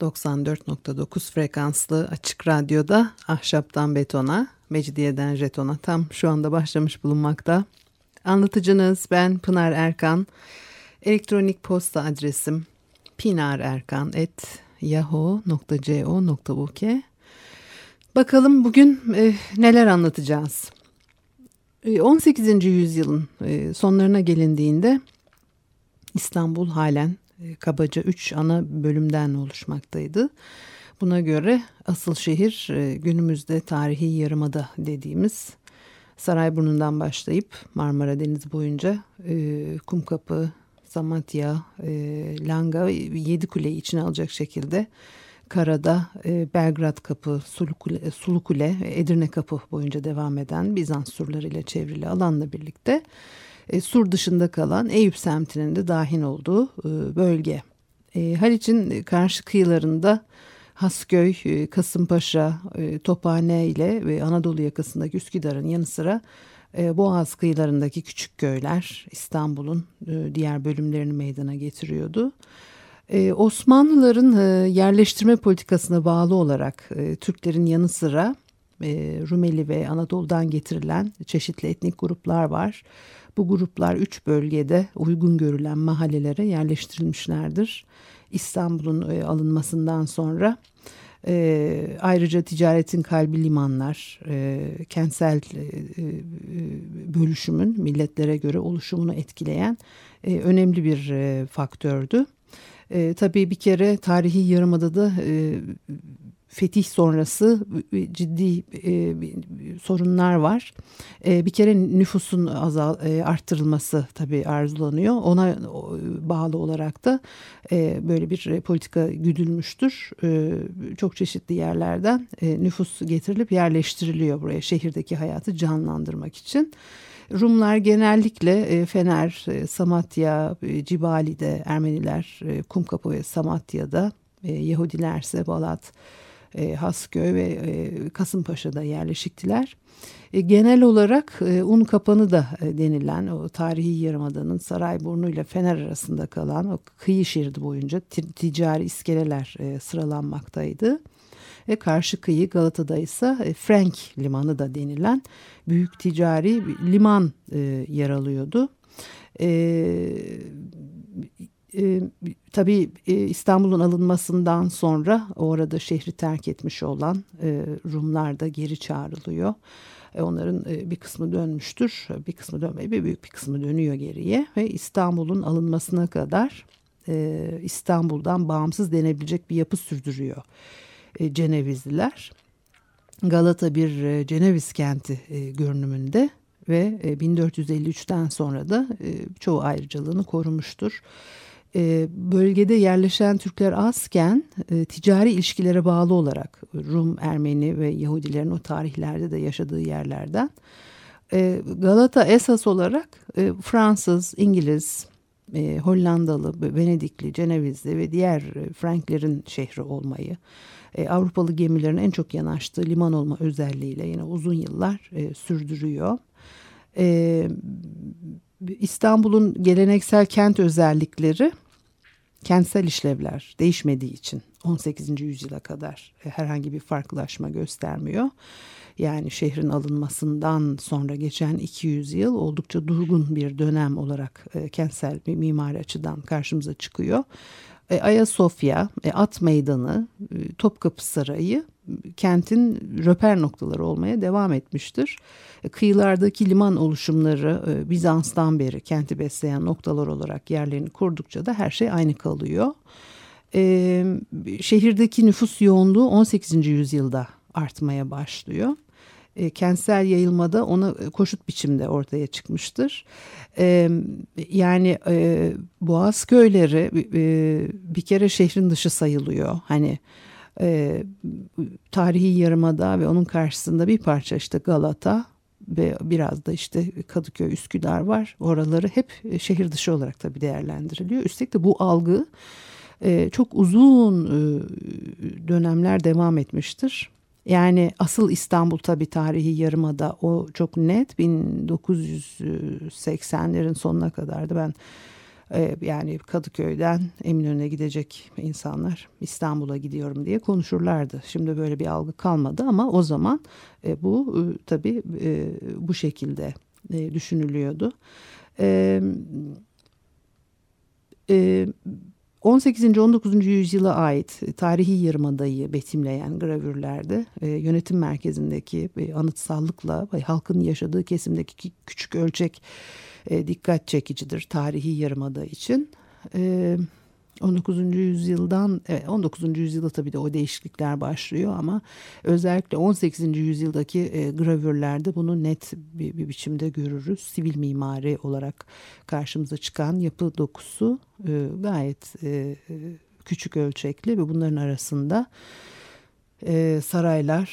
94.9 frekanslı açık radyoda ahşaptan betona, mecidiyeden jetona tam şu anda başlamış bulunmakta. Anlatıcınız ben Pınar Erkan. Elektronik posta adresim pinarerkan.yahoo.co.uk Bakalım bugün e, neler anlatacağız. 18. E, yüzyılın e, sonlarına gelindiğinde İstanbul halen kabaca üç ana bölümden oluşmaktaydı. Buna göre asıl şehir e, günümüzde tarihi yarımada dediğimiz Sarayburnu'ndan başlayıp Marmara Denizi boyunca e, Kumkapı, Samatya, Langa ve Yedikule'yi içine alacak şekilde karada Belgrad Kapı, Sulukule, Edirne Kapı boyunca devam eden Bizans surlarıyla çevrili alanla birlikte e, Sur dışında kalan Eyüp semtinin de dahil olduğu e, bölge. E, Haliç'in karşı kıyılarında Hasköy, e, Kasımpaşa, e, Tophane ile ve Anadolu yakasındaki Üsküdar'ın yanı sıra e, Boğaz kıyılarındaki küçük köyler İstanbul'un e, diğer bölümlerini meydana getiriyordu. Ee, Osmanlıların e, yerleştirme politikasına bağlı olarak e, Türklerin yanı sıra e, Rumeli ve Anadolu'dan getirilen çeşitli etnik gruplar var. Bu gruplar üç bölgede uygun görülen mahallelere yerleştirilmişlerdir. İstanbul'un e, alınmasından sonra e, ayrıca ticaretin kalbi limanlar, e, kentsel e, e, bölüşümün milletlere göre oluşumunu etkileyen e, önemli bir e, faktördü. E, tabii bir kere tarihi yarımadada e, fetih sonrası ciddi e, sorunlar var. E, bir kere nüfusun azal e, arttırılması tabii arzulanıyor. Ona bağlı olarak da e, böyle bir politika güdülmüştür. E, çok çeşitli yerlerden e, nüfus getirilip yerleştiriliyor buraya şehirdeki hayatı canlandırmak için. Rumlar genellikle e, Fener, e, Samatya, e, Cibali'de Ermeniler, Kumkapı ve Samatya'da, e, Yahudiler ise Balat, e, Hasköy ve e, Kasımpaşa'da yerleşiktiler. E, genel olarak e, un kapanı da e, denilen o tarihi yarımadanın Sarayburnu ile Fener arasında kalan o kıyı şeridi boyunca ticari iskeleler e, sıralanmaktaydı. Ve karşı kıyı Galata'da ise e, Frank Limanı da denilen büyük ticari liman e, yer alıyordu. E, e, tabii e, İstanbul'un alınmasından sonra orada şehri terk etmiş olan e, Rumlar da geri çağrılıyor. E, onların bir kısmı dönmüştür, bir kısmı dönmeye bir büyük bir kısmı dönüyor geriye ve İstanbul'un alınmasına kadar İstanbul'dan bağımsız denebilecek bir yapı sürdürüyor Cenevizliler. Galata bir Ceneviz kenti görünümünde ve e, 1453'ten sonra da çoğu ayrıcalığını korumuştur e, bölgede yerleşen Türkler azken e, ticari ilişkilere bağlı olarak Rum, Ermeni ve Yahudilerin o tarihlerde de yaşadığı yerlerden e, Galata esas olarak Fransız, İngiliz, Hollandalı, Venedikli, Cenevizli ve diğer Franklerin şehri olmayı, Avrupalı gemilerin en çok yanaştığı liman olma özelliğiyle yine uzun yıllar sürdürüyor. İstanbul'un geleneksel kent özellikleri kentsel işlevler değişmediği için 18. yüzyıla kadar e, herhangi bir farklılaşma göstermiyor. Yani şehrin alınmasından sonra geçen 200 yıl oldukça durgun bir dönem olarak e, kentsel bir mimari açıdan karşımıza çıkıyor. E, Ayasofya, At Meydanı, Topkapı Sarayı kentin röper noktaları olmaya devam etmiştir. E, kıyılardaki liman oluşumları e, Bizans'tan beri kenti besleyen noktalar olarak yerlerini kurdukça da her şey aynı kalıyor. E, şehirdeki nüfus yoğunluğu 18. yüzyılda artmaya başlıyor kentsel yayılmada ona koşut biçimde ortaya çıkmıştır. Yani Boğaz köyleri bir kere şehrin dışı sayılıyor. Hani E, tarihi yarımada ve onun karşısında bir parça işte Galata ve biraz da işte Kadıköy, Üsküdar var. Oraları hep şehir dışı olarak tabii değerlendiriliyor. Üstelik de bu algı e, çok uzun e, dönemler devam etmiştir. Yani asıl İstanbul tabii tarihi yarımada o çok net 1980'lerin sonuna kadardı ben e, yani Kadıköy'den Eminönü'ne gidecek insanlar İstanbul'a gidiyorum diye konuşurlardı. Şimdi böyle bir algı kalmadı ama o zaman e, bu e, tabii e, bu şekilde düşünülüyordu. E, e, 18. 19. yüzyıla ait tarihi yarımadayı betimleyen gravürlerde yönetim merkezindeki e, anıtsallıkla halkın yaşadığı kesimdeki küçük ölçek e, dikkat çekicidir tarihi yarımada için. E, 19. yüzyıldan 19. yüzyılda tabii de o değişiklikler başlıyor ama özellikle 18. yüzyıldaki e, gravürlerde bunu net bir, bir biçimde görürüz. Sivil mimari olarak karşımıza çıkan yapı dokusu e, gayet e, küçük ölçekli ve bunların arasında e, saraylar,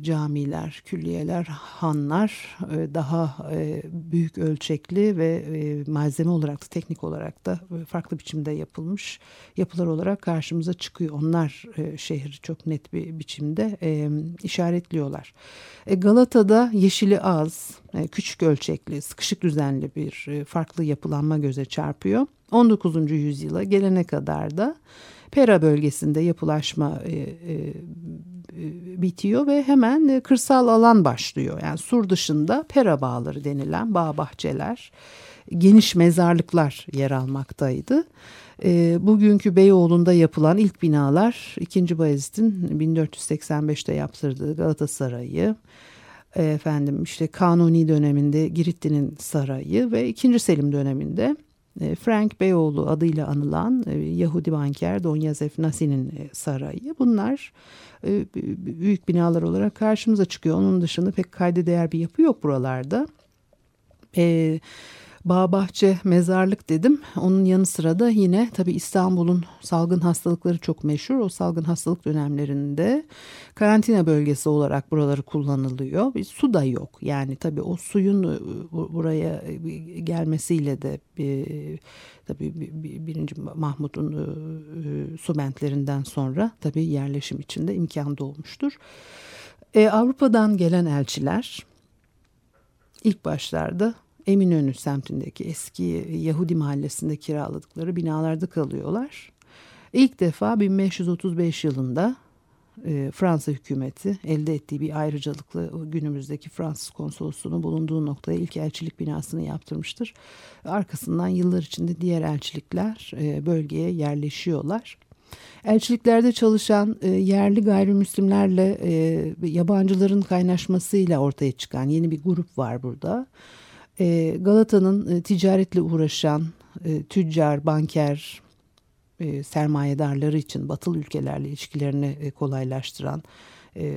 camiler, külliyeler, hanlar e, daha e, büyük ölçekli ve e, malzeme olarak da teknik olarak da farklı biçimde yapılmış yapılar olarak karşımıza çıkıyor. Onlar şehri çok net bir biçimde işaretliyorlar. Galata'da yeşili az, küçük ölçekli, sıkışık düzenli bir farklı yapılanma göze çarpıyor. 19. yüzyıla gelene kadar da Pera bölgesinde yapılaşma e, e, bitiyor ve hemen e, kırsal alan başlıyor. Yani sur dışında Pera bağları denilen bağ bahçeler, geniş mezarlıklar yer almaktaydı. E, bugünkü Beyoğlu'nda yapılan ilk binalar 2. Bayezid'in 1485'te yaptırdığı Galatasaray'ı, e, efendim işte Kanuni döneminde Giritli'nin sarayı ve 2. Selim döneminde e, Frank Beyoğlu adıyla anılan e, Yahudi banker Don Yosef Nasi'nin e, sarayı. Bunlar büyük binalar olarak karşımıza çıkıyor. Onun dışında pek kayda değer bir yapı yok buralarda. Evet bağ bahçe mezarlık dedim. Onun yanı sıra da yine tabii İstanbul'un salgın hastalıkları çok meşhur. O salgın hastalık dönemlerinde karantina bölgesi olarak buraları kullanılıyor. Bir su da yok. Yani tabii o suyun e, buraya e, gelmesiyle de bir, tabii birinci Mahmut'un e, su bentlerinden sonra tabii yerleşim içinde imkan doğmuştur. Ee, Avrupa'dan gelen elçiler ilk başlarda Eminönü semtindeki eski Yahudi mahallesinde kiraladıkları binalarda kalıyorlar. İlk defa 1535 yılında e, Fransa hükümeti elde ettiği bir ayrıcalıklı günümüzdeki Fransız konsolosluğunun bulunduğu noktaya ilk elçilik binasını yaptırmıştır. Arkasından yıllar içinde diğer elçilikler e, bölgeye yerleşiyorlar. Elçiliklerde çalışan e, yerli gayrimüslimlerle yabancıların kaynaşmasıyla ortaya çıkan yeni bir grup var burada. E, Galata'nın e, ticaretle uğraşan e, tüccar, banker, e, sermayedarları için batılı ülkelerle ilişkilerini kolaylaştıran,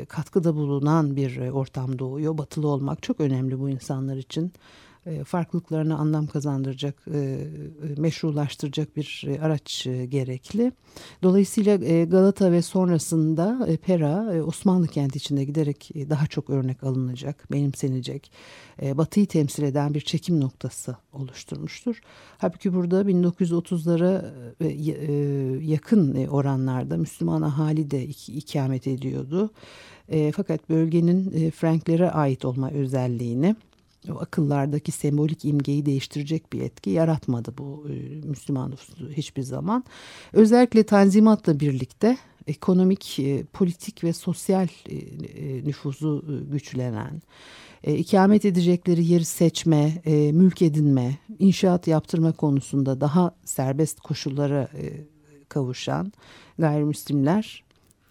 katkıda bulunan bir ortam doğuyor. Batılı olmak çok önemli bu insanlar için. E, farklılıklarına anlam kazandıracak, e, e, meşrulaştıracak bir araç gerekli. Dolayısıyla Galata ve sonrasında Pera Osmanlı kenti içinde giderek daha çok örnek alınacak, benimsenecek, Batı'yı temsil eden bir çekim noktası oluşturmuştur. Halbuki burada 1930'lara yakın oranlarda Müslüman ahali de ikamet ediyordu. Fakat bölgenin Franklere ait olma özelliğini o akıllardaki sembolik imgeyi değiştirecek bir etki yaratmadı bu e, Müslüman nüfusu hiçbir zaman. Özellikle Tanzimat'la birlikte ekonomik, e, politik ve sosyal e, e nüfuzu güçlenen, ikamet edecekleri yeri seçme, mülk edinme, inşaat yaptırma konusunda daha serbest koşullara kavuşan gayrimüslimler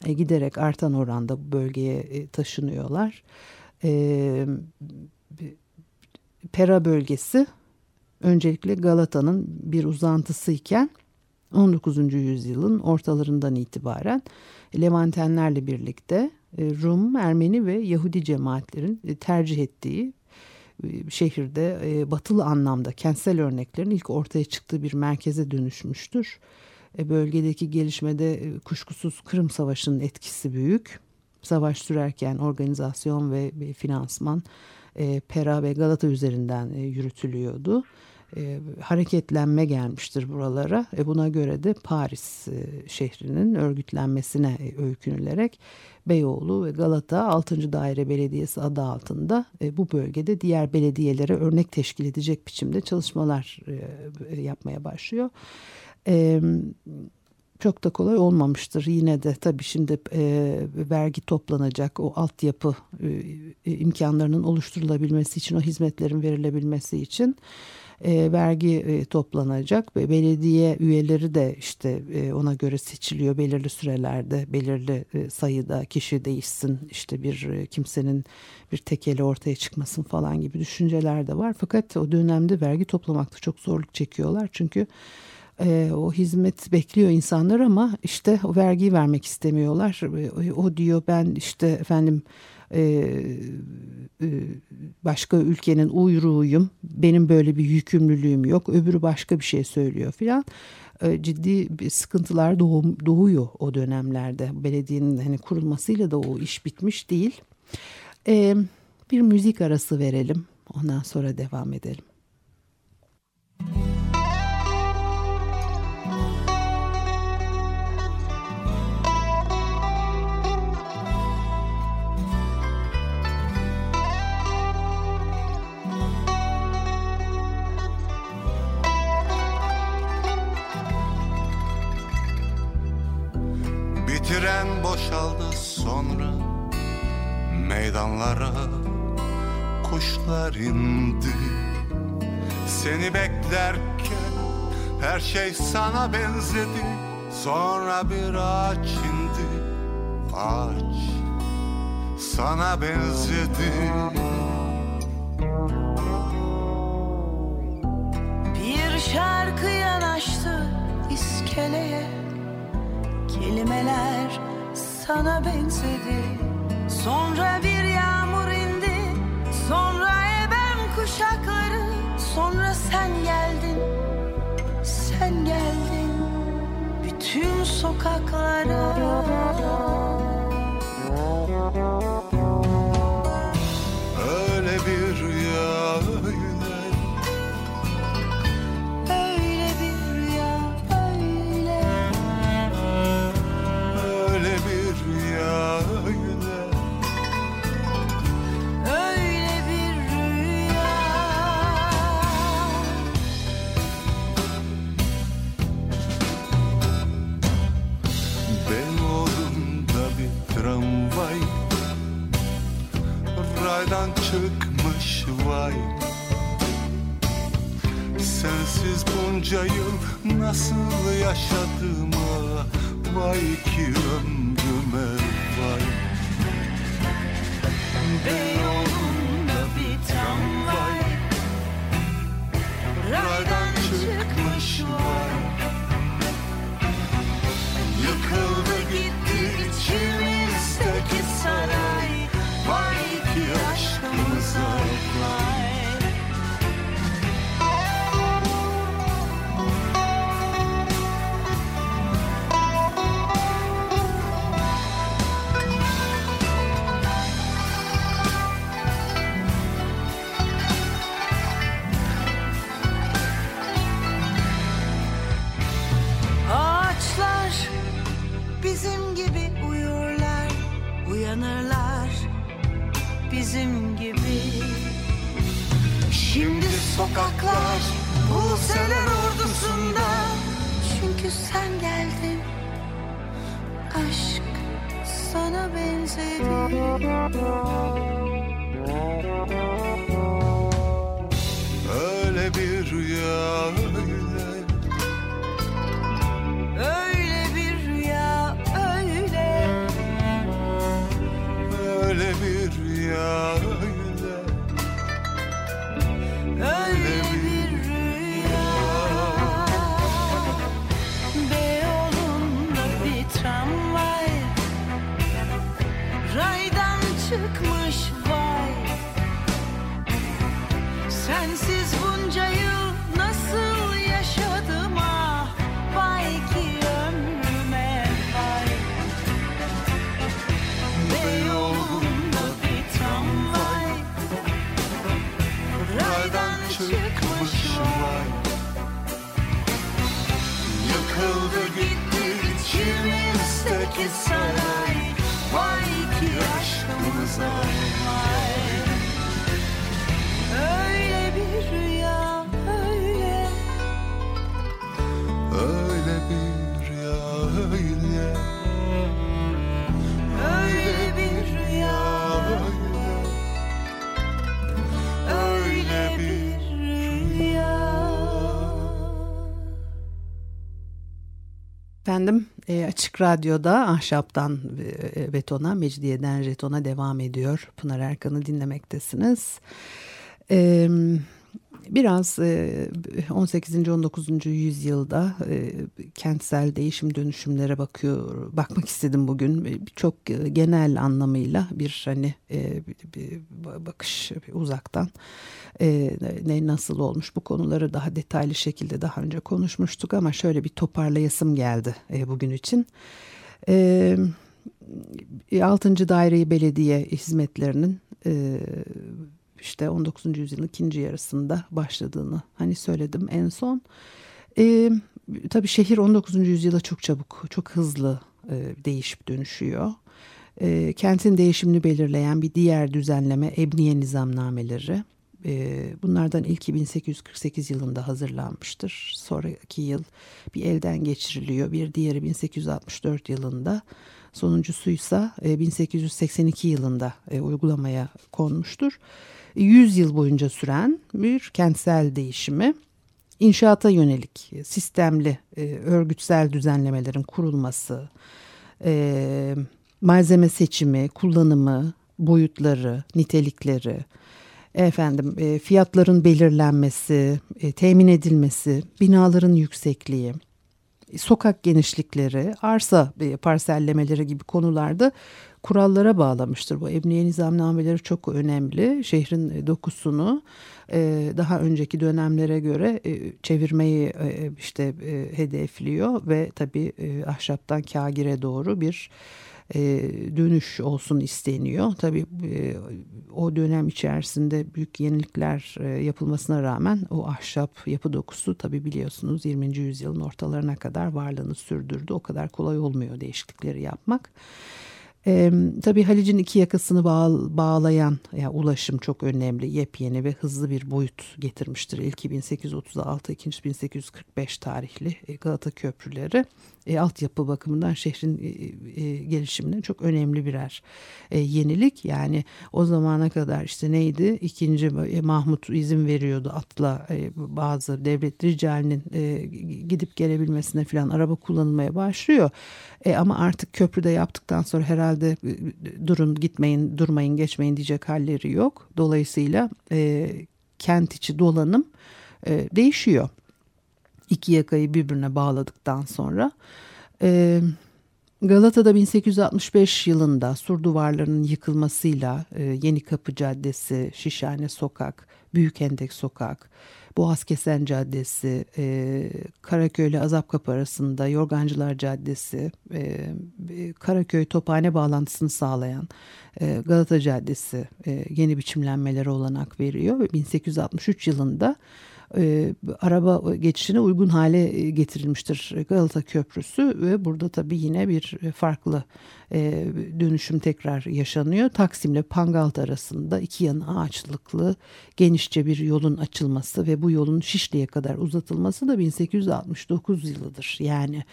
e, giderek artan oranda bu bölgeye taşınıyorlar. E, Pera bölgesi öncelikle Galata'nın bir uzantısıyken 19. yüzyılın ortalarından itibaren Levantenlerle birlikte e, Rum, Ermeni ve Yahudi cemaatlerin e, tercih ettiği e, şehirde batılı anlamda kentsel örneklerin ilk ortaya çıktığı bir merkeze dönüşmüştür. Bölgedeki gelişmede kuşkusuz Kırım Savaşı'nın etkisi büyük. Savaş sürerken organizasyon ve finansman e, Pera ve Galata üzerinden yürütülüyordu. hareketlenme gelmiştir buralara. buna göre de Paris şehrinin örgütlenmesine öykünülerek Beyoğlu ve Galata 6. Daire Belediyesi adı altında bu bölgede diğer belediyelere örnek teşkil edecek biçimde çalışmalar yapmaya başlıyor e, çok da kolay olmamıştır. Yine de tabii şimdi e, vergi toplanacak, o altyapı e, imkanlarının oluşturulabilmesi için, o hizmetlerin verilebilmesi için e, vergi e, toplanacak ve belediye üyeleri de işte e, ona göre seçiliyor belirli sürelerde, belirli e, sayıda kişi değişsin, işte bir e, kimsenin bir tekeli ortaya çıkmasın falan gibi düşünceler de var. Fakat o dönemde vergi toplamakta çok zorluk çekiyorlar çünkü e, o hizmet bekliyor insanlar ama işte o vergiyi vermek istemiyorlar. E, o diyor ben işte efendim e, e, başka ülkenin uyruğuyum. Benim böyle bir yükümlülüğüm yok. Öbürü başka bir şey söylüyor filan. E, ciddi sıkıntılar doğum, doğuyor o dönemlerde. Belediyenin hani kurulmasıyla da o iş bitmiş değil. E, bir müzik arası verelim. Ondan sonra devam edelim. boşaldı Seni beklerken her şey sana benzedi. Sonra bir ağaç indi. Ağaç sana benzedi. Bir şarkı yanaştı iskeleye. Kelimeler sana benzedi. Sonra bir yağmur indi. Sonra ebem kuşakları Sonra sen geldin Sen geldin Bütün sokaklara raydan çıkmış vay. Sensiz bunca yıl nasıl yaşadığıma Vay ki ömrüme vay Şimdi sokaklar Buseler ordusunda. Çünkü sen geldin. Aşk sana benzedi içimizdeki saray Vay ki aşkımıza vay Öyle bir rüya öyle. Öyle bir rüya öyle. Öyle bir rüya Öyle Öyle bir bir rüya. Efendim e, Açık Radyo'da Ahşaptan e, Betona, Mecidiyeden Jeton'a devam ediyor. Pınar Erkan'ı dinlemektesiniz. E, biraz e, 18. 19. yüzyılda e, kentsel değişim dönüşümlere bakıyor bakmak istedim bugün. E, Çok e, genel anlamıyla bir hani e, bir, bakış uzaktan e, ne nasıl olmuş bu konuları daha detaylı şekilde daha önce konuşmuştuk ama şöyle bir toparlayasım geldi e, bugün için. E, 6. Daire Belediye hizmetlerinin e, işte 19. yüzyılın ikinci yarısında başladığını hani söyledim en son. E, tabii şehir 19. yüzyıla çok çabuk, çok hızlı e, değişip dönüşüyor. E, kentin değişimini belirleyen bir diğer düzenleme Ebniye Nizamnameleri. E, bunlardan ilki 1848 yılında hazırlanmıştır. Sonraki yıl bir elden geçiriliyor. Bir diğeri 1864 yılında. Sonuncusuysa e, 1882 yılında e, uygulamaya konmuştur. 100 yıl boyunca süren bir kentsel değişimi. İnşaata yönelik sistemli e, örgütsel düzenlemelerin kurulması, e, malzeme seçimi, kullanımı, boyutları, nitelikleri, efendim e, fiyatların belirlenmesi, temin edilmesi, binaların yüksekliği, sokak genişlikleri, arsa e, parsellemeleri gibi konularda kurallara bağlamıştır. Bu emniye nizamnameleri çok önemli. Şehrin e, dokusunu e, daha önceki dönemlere göre çevirmeyi işte hedefliyor ve tabii ahşaptan kagire doğru bir e, dönüş olsun isteniyor. Tabii e, o dönem içerisinde büyük yenilikler e, yapılmasına rağmen o ahşap yapı dokusu tabii biliyorsunuz 20. yüzyılın ortalarına kadar varlığını sürdürdü. O kadar kolay olmuyor değişiklikleri yapmak. E, tabii Halic'in iki yakasını bağ, bağlayan yani ulaşım çok önemli, yepyeni ve hızlı bir boyut getirmiştir. İlki 1836, ikincisi 1845 tarihli Galata Köprüleri. E, altyapı bakımından şehrin e, e, gelişimine çok önemli birer e, yenilik. Yani o zamana kadar işte neydi? İkinci e, Mahmut izin veriyordu atla e, bazı devlet ricalinin e, gidip gelebilmesine falan araba kullanılmaya başlıyor. E, ama artık köprüde yaptıktan sonra herhalde e, durun gitmeyin durmayın geçmeyin diyecek halleri yok. Dolayısıyla e, kent içi dolanım e, değişiyor. İki yakayı birbirine bağladıktan sonra. E, Galata'da 1865 yılında sur duvarlarının yıkılmasıyla e, Yeni Kapı Caddesi, Şişhane Sokak, Büyükhendek Sokak, Boğazkesen Caddesi, e, Karaköy ile Azapkapı arasında Yorgancılar Caddesi, e, Karaköy Tophane bağlantısını sağlayan e, Galata Caddesi e, yeni biçimlenmelere olanak veriyor ve 1863 yılında e, araba geçişine uygun hale getirilmiştir Galata Köprüsü ve burada tabii yine bir farklı e, dönüşüm tekrar yaşanıyor. Taksim ile Pangaltı arasında iki yanı ağaçlıklı genişçe bir yolun açılması ve bu yolun Şişli'ye kadar uzatılması da 1869 yılıdır. Yani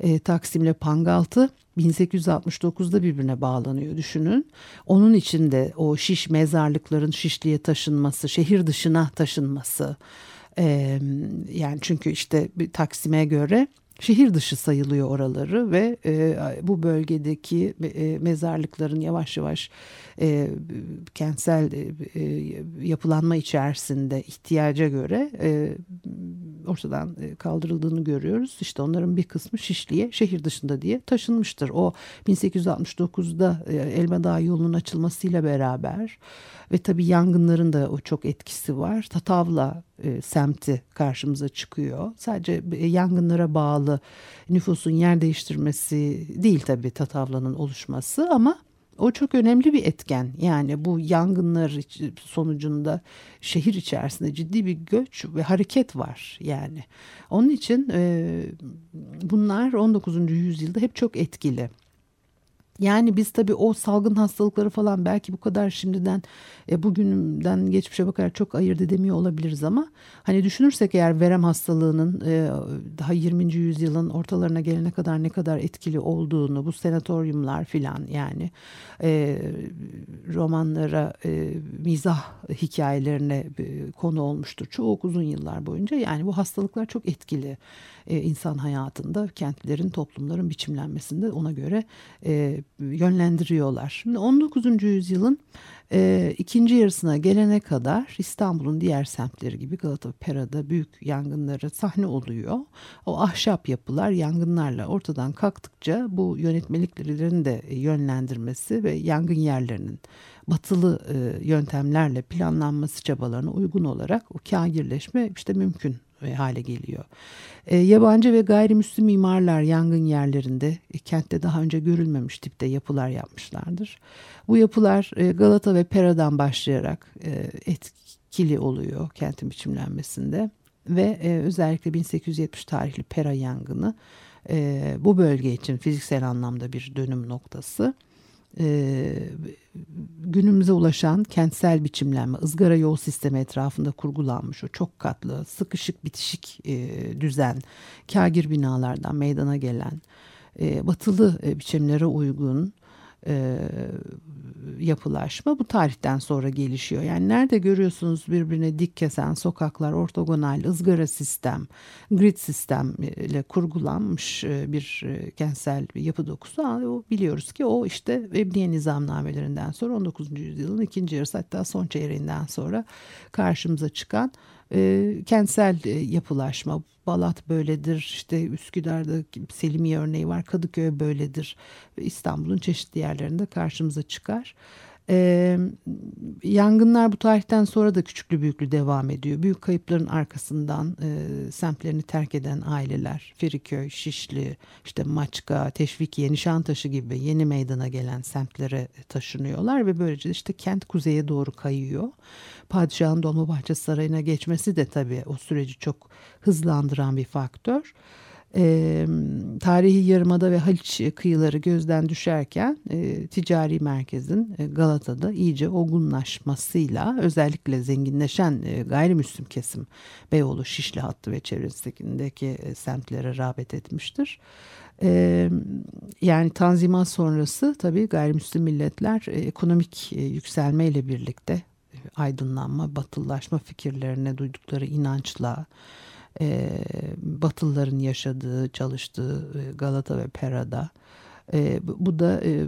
e, Taksim ile Pangaltı 1869'da birbirine bağlanıyor düşünün. Onun içinde o şiş mezarlıkların Şişli'ye taşınması, şehir dışına taşınması, ee, yani çünkü işte bir Taksim'e göre şehir dışı sayılıyor oraları ve e, bu bölgedeki e, mezarlıkların yavaş yavaş e, kentsel e, yapılanma içerisinde ihtiyaca göre e, ortadan kaldırıldığını görüyoruz. İşte onların bir kısmı Şişli'ye şehir dışında diye taşınmıştır. O 1869'da e, Elmadağ yolunun açılmasıyla beraber ve tabii yangınların da o çok etkisi var. Tatavla e, semti karşımıza çıkıyor. Sadece e, yangınlara bağlı nüfusun yer değiştirmesi değil tabii Tatavla'nın oluşması ama o çok önemli bir etken. Yani bu yangınlar sonucunda şehir içerisinde ciddi bir göç ve hareket var yani. Onun için e, bunlar 19. yüzyılda hep çok etkili. Yani biz tabii o salgın hastalıkları falan belki bu kadar şimdiden e, bugünden geçmişe bakarak çok ayırt edemiyor olabiliriz ama hani düşünürsek eğer verem hastalığının e, daha 20. yüzyılın ortalarına gelene kadar ne kadar etkili olduğunu bu senatoryumlar filan yani e, romanlara e, mizah hikayelerine e, konu olmuştur çok uzun yıllar boyunca yani bu hastalıklar çok etkili insan hayatında kentlerin toplumların biçimlenmesinde ona göre e, yönlendiriyorlar. Şimdi 19. yüzyılın e, ikinci yarısına gelene kadar İstanbul'un diğer semtleri gibi Galata Pera'da büyük yangınları sahne oluyor. O ahşap yapılar yangınlarla ortadan kalktıkça bu yönetmeliklerin de yönlendirmesi ve yangın yerlerinin batılı e, yöntemlerle planlanması çabalarına uygun olarak o kagirleşme işte mümkün e, hale geliyor. E, yabancı ve gayrimüslim mimarlar yangın yerlerinde e, kentte daha önce görülmemiş tipte yapılar yapmışlardır. Bu yapılar e, Galata ve Pera'dan başlayarak e, etkili oluyor kentin biçimlenmesinde ve e, özellikle 1870 tarihli Pera yangını e, bu bölge için fiziksel anlamda bir dönüm noktası e, günümüze ulaşan kentsel biçimlenme, ızgara yol sistemi etrafında kurgulanmış o çok katlı, sıkışık bitişik e, düzen, kagir binalardan meydana gelen e, batılı biçimlere uygun e, yapılaşma bu tarihten sonra gelişiyor. Yani nerede görüyorsunuz birbirine dik kesen sokaklar, ortogonal, ızgara sistem, grid sistem ile kurgulanmış e, bir e, kentsel bir yapı dokusu. O biliyoruz ki o işte Ebniye nizamnamelerinden sonra 19. yüzyılın ikinci yarısı hatta son çeyreğinden sonra karşımıza çıkan e, kentsel e, yapılaşma. Balat böyledir, işte Üsküdar'da Selimiye örneği var, Kadıköy böyledir. İstanbul'un çeşitli yerlerinde karşımıza çıkar. Ee, yangınlar bu tarihten sonra da küçüklü büyüklü devam ediyor. Büyük kayıpların arkasından e, semtlerini terk eden aileler, Feriköy, Şişli, işte Maçka, Teşvikiye, Nişantaşı gibi yeni meydana gelen semtlere taşınıyorlar ve böylece işte kent kuzeye doğru kayıyor. Padişahın Dolmabahçe Sarayı'na geçmesi de tabii o süreci çok hızlandıran bir faktör e, tarihi yarımada ve Haliç kıyıları gözden düşerken e, ticari merkezin e, Galata'da iyice olgunlaşmasıyla özellikle zenginleşen e, gayrimüslim kesim Beyoğlu, Şişli hattı ve çevresindeki e, semtlere rağbet etmiştir. E, yani Tanzimat sonrası tabii gayrimüslim milletler e, ekonomik e, yükselmeyle birlikte aydınlanma, batıllaşma fikirlerine duydukları inançla e, Batılıların yaşadığı, çalıştığı e, Galata ve Pera'da. E, bu da e,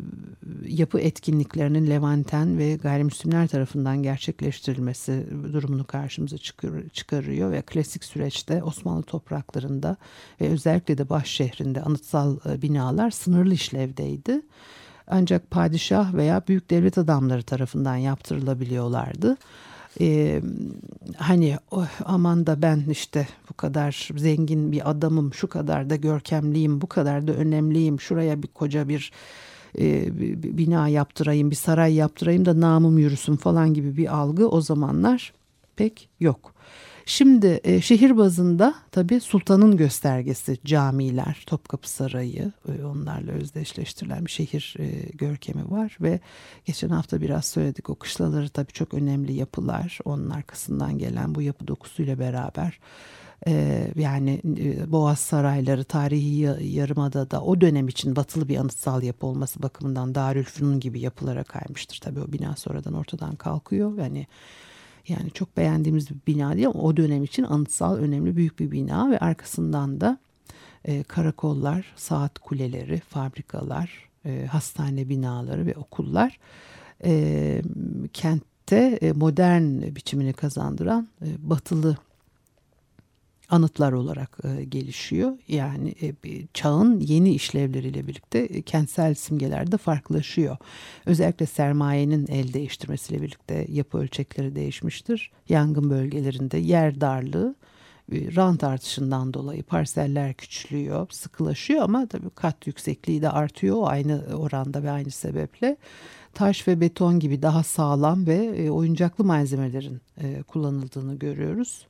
yapı etkinliklerinin Levanten ve gayrimüslimler tarafından gerçekleştirilmesi durumunu karşımıza çıkar, çıkarıyor ve klasik süreçte Osmanlı topraklarında ve özellikle de baş şehrinde anıtsal e, binalar sınırlı işlevdeydi. Ancak padişah veya büyük devlet adamları tarafından yaptırılabiliyorlardı e, hani oh, aman da ben işte bu kadar zengin bir adamım, şu kadar da görkemliyim, bu kadar da önemliyim, şuraya bir koca bir e, bina yaptırayım, bir saray yaptırayım da namım yürüsün falan gibi bir algı o zamanlar pek yok. Şimdi e, şehir bazında tabii sultanın göstergesi camiler, Topkapı Sarayı e, onlarla özdeşleştirilen bir şehir e, görkemi var ve geçen hafta biraz söyledik o kışlaları tabii çok önemli yapılar onun arkasından gelen bu yapı dokusuyla beraber ee, yani e, Boğaz Sarayları tarihi yarımada da o dönem için batılı bir anıtsal yapı olması bakımından Darülfünun gibi yapılara kaymıştır. Tabii o bina sonradan ortadan kalkıyor. Yani yani çok beğendiğimiz bir bina değil o dönem için anıtsal önemli büyük bir bina ve arkasından da e, karakollar, saat kuleleri, fabrikalar, e, hastane binaları ve okullar e, kentte e, modern biçimini kazandıran e, batılı anıtlar olarak e, gelişiyor. Yani e, çağın yeni işlevleriyle birlikte e, kentsel simgeler de farklılaşıyor. Özellikle sermayenin el değiştirmesiyle birlikte yapı ölçekleri değişmiştir. Yangın bölgelerinde yer darlığı e, rant artışından dolayı parseller küçülüyor, sıkılaşıyor ama tabii kat yüksekliği de artıyor aynı oranda ve aynı sebeple. taş ve beton gibi daha sağlam ve e, oyuncaklı malzemelerin e, kullanıldığını görüyoruz.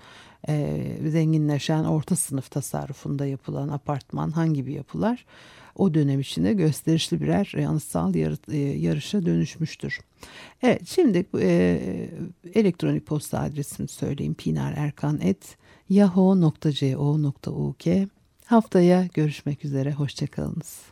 E, zenginleşen orta sınıf tasarrufunda yapılan apartman hangi bir yapılar o dönem içinde gösterişli birer anıtsal e, yarışa dönüşmüştür. Evet şimdi e, elektronik posta adresimi söyleyeyim pinarerkan.yahoo.co.uk Haftaya görüşmek üzere, hoşçakalınız.